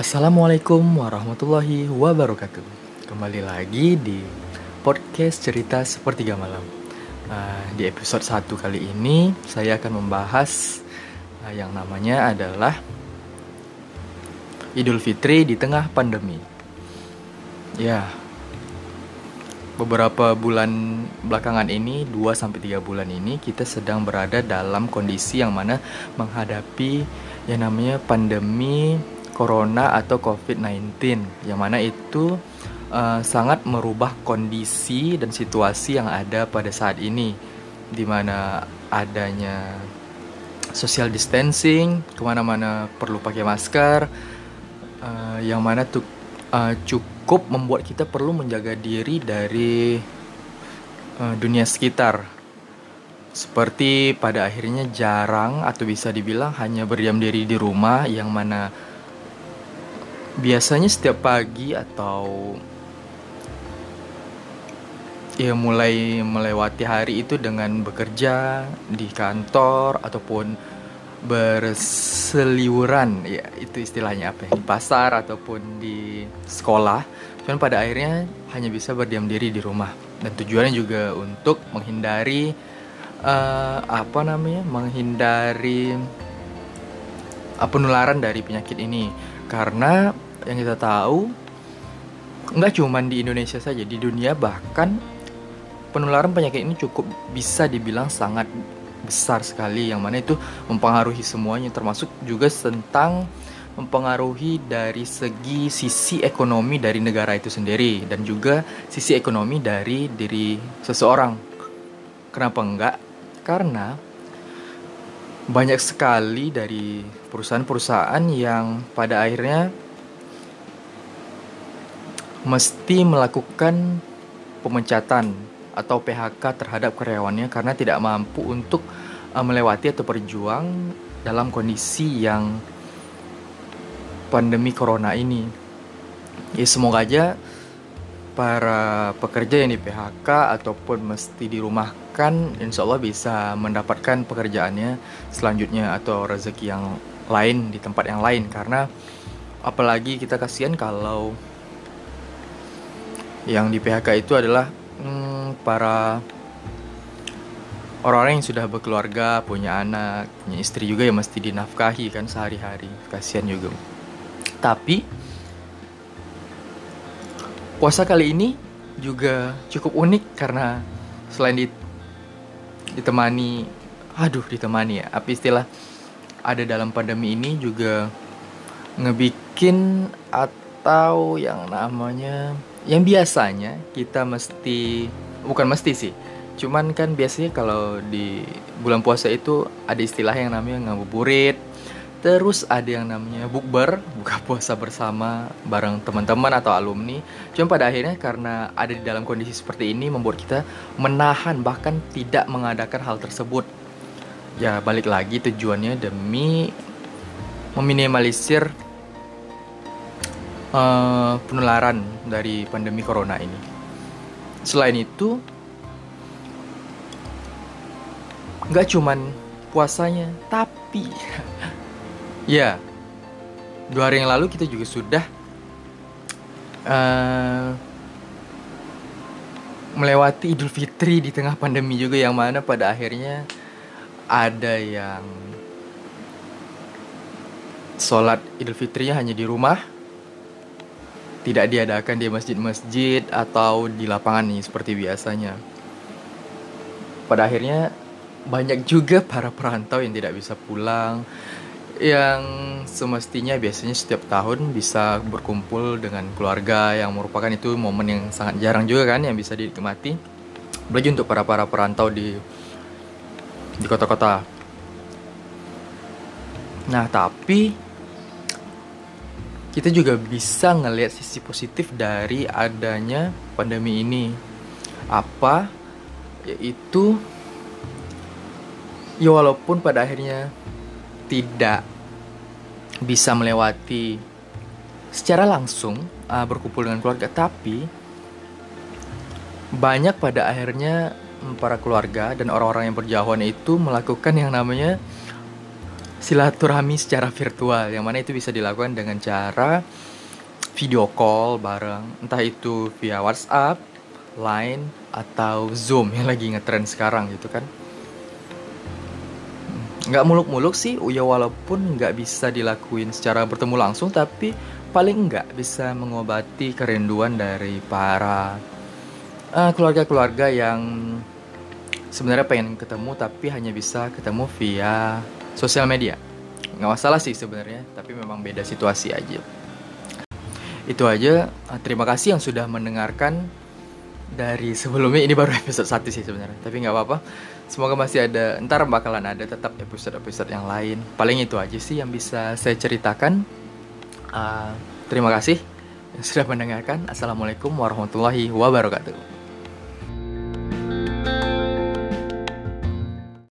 Assalamualaikum warahmatullahi wabarakatuh. Kembali lagi di podcast cerita sepertiga malam. Uh, di episode 1 kali ini saya akan membahas uh, yang namanya adalah Idul Fitri di tengah pandemi. Ya. Beberapa bulan belakangan ini, 2 sampai 3 bulan ini kita sedang berada dalam kondisi yang mana menghadapi yang namanya pandemi corona atau COVID-19 yang mana itu uh, sangat merubah kondisi dan situasi yang ada pada saat ini di mana adanya social distancing ke mana-mana perlu pakai masker uh, yang mana tuh uh, cukup membuat kita perlu menjaga diri dari uh, dunia sekitar. Seperti pada akhirnya jarang atau bisa dibilang hanya berdiam diri di rumah yang mana biasanya setiap pagi atau ya mulai melewati hari itu dengan bekerja di kantor ataupun berseliuran ya itu istilahnya apa ya di pasar ataupun di sekolah. Cuman pada akhirnya hanya bisa berdiam diri di rumah. Dan tujuannya juga untuk menghindari uh, apa namanya menghindari uh, penularan dari penyakit ini. Karena yang kita tahu nggak cuma di Indonesia saja di dunia bahkan penularan penyakit ini cukup bisa dibilang sangat besar sekali yang mana itu mempengaruhi semuanya termasuk juga tentang mempengaruhi dari segi sisi ekonomi dari negara itu sendiri dan juga sisi ekonomi dari diri seseorang. Kenapa enggak? Karena banyak sekali dari perusahaan-perusahaan yang pada akhirnya mesti melakukan pemecatan atau PHK terhadap karyawannya karena tidak mampu untuk uh, melewati atau berjuang dalam kondisi yang pandemi corona ini. Ya semoga aja para pekerja yang di PHK ataupun mesti dirumahkan insya Allah bisa mendapatkan pekerjaannya selanjutnya atau rezeki yang lain di tempat yang lain karena apalagi kita kasihan kalau yang di PHK itu adalah hmm, para orang-orang yang sudah berkeluarga, punya anak, punya istri juga yang mesti dinafkahi kan sehari-hari. Kasihan juga. Tapi puasa kali ini juga cukup unik karena selain di, ditemani aduh ditemani ya apa istilah ada dalam pandemi ini juga ngebikin atau yang namanya yang biasanya kita mesti bukan mesti sih cuman kan biasanya kalau di bulan puasa itu ada istilah yang namanya ngabuburit terus ada yang namanya bukber buka puasa bersama bareng teman-teman atau alumni. Cuma pada akhirnya karena ada di dalam kondisi seperti ini membuat kita menahan bahkan tidak mengadakan hal tersebut. Ya balik lagi tujuannya demi meminimalisir uh, penularan dari pandemi corona ini. Selain itu, nggak cuman puasanya, tapi ya dua hari yang lalu kita juga sudah uh, melewati Idul Fitri di tengah pandemi juga yang mana pada akhirnya ada yang sholat Idul Fitrinya hanya di rumah tidak diadakan di masjid-masjid atau di lapangan nih seperti biasanya. Pada akhirnya banyak juga para perantau yang tidak bisa pulang yang semestinya biasanya setiap tahun bisa berkumpul dengan keluarga yang merupakan itu momen yang sangat jarang juga kan yang bisa dinikmati apalagi untuk para para perantau di di kota-kota. Nah, tapi kita juga bisa ngelihat sisi positif dari adanya pandemi ini. Apa? Yaitu ya walaupun pada akhirnya tidak bisa melewati secara langsung uh, berkumpul dengan keluarga, tapi banyak pada akhirnya para keluarga dan orang-orang yang berjauhan itu melakukan yang namanya silaturahmi secara virtual yang mana itu bisa dilakukan dengan cara video call bareng entah itu via WhatsApp, Line atau Zoom yang lagi ngetren sekarang gitu kan. Nggak muluk-muluk sih ya walaupun nggak bisa dilakuin secara bertemu langsung tapi paling nggak bisa mengobati kerinduan dari para keluarga keluarga-keluarga yang sebenarnya pengen ketemu tapi hanya bisa ketemu via sosial media. Nggak masalah sih sebenarnya tapi memang beda situasi aja. Itu aja. Terima kasih yang sudah mendengarkan dari sebelumnya. Ini baru episode 1 sih sebenarnya tapi nggak apa-apa. Semoga masih ada ntar bakalan ada tetap episode-episode yang lain. Paling itu aja sih yang bisa saya ceritakan. Uh, terima kasih yang sudah mendengarkan. Assalamualaikum warahmatullahi wabarakatuh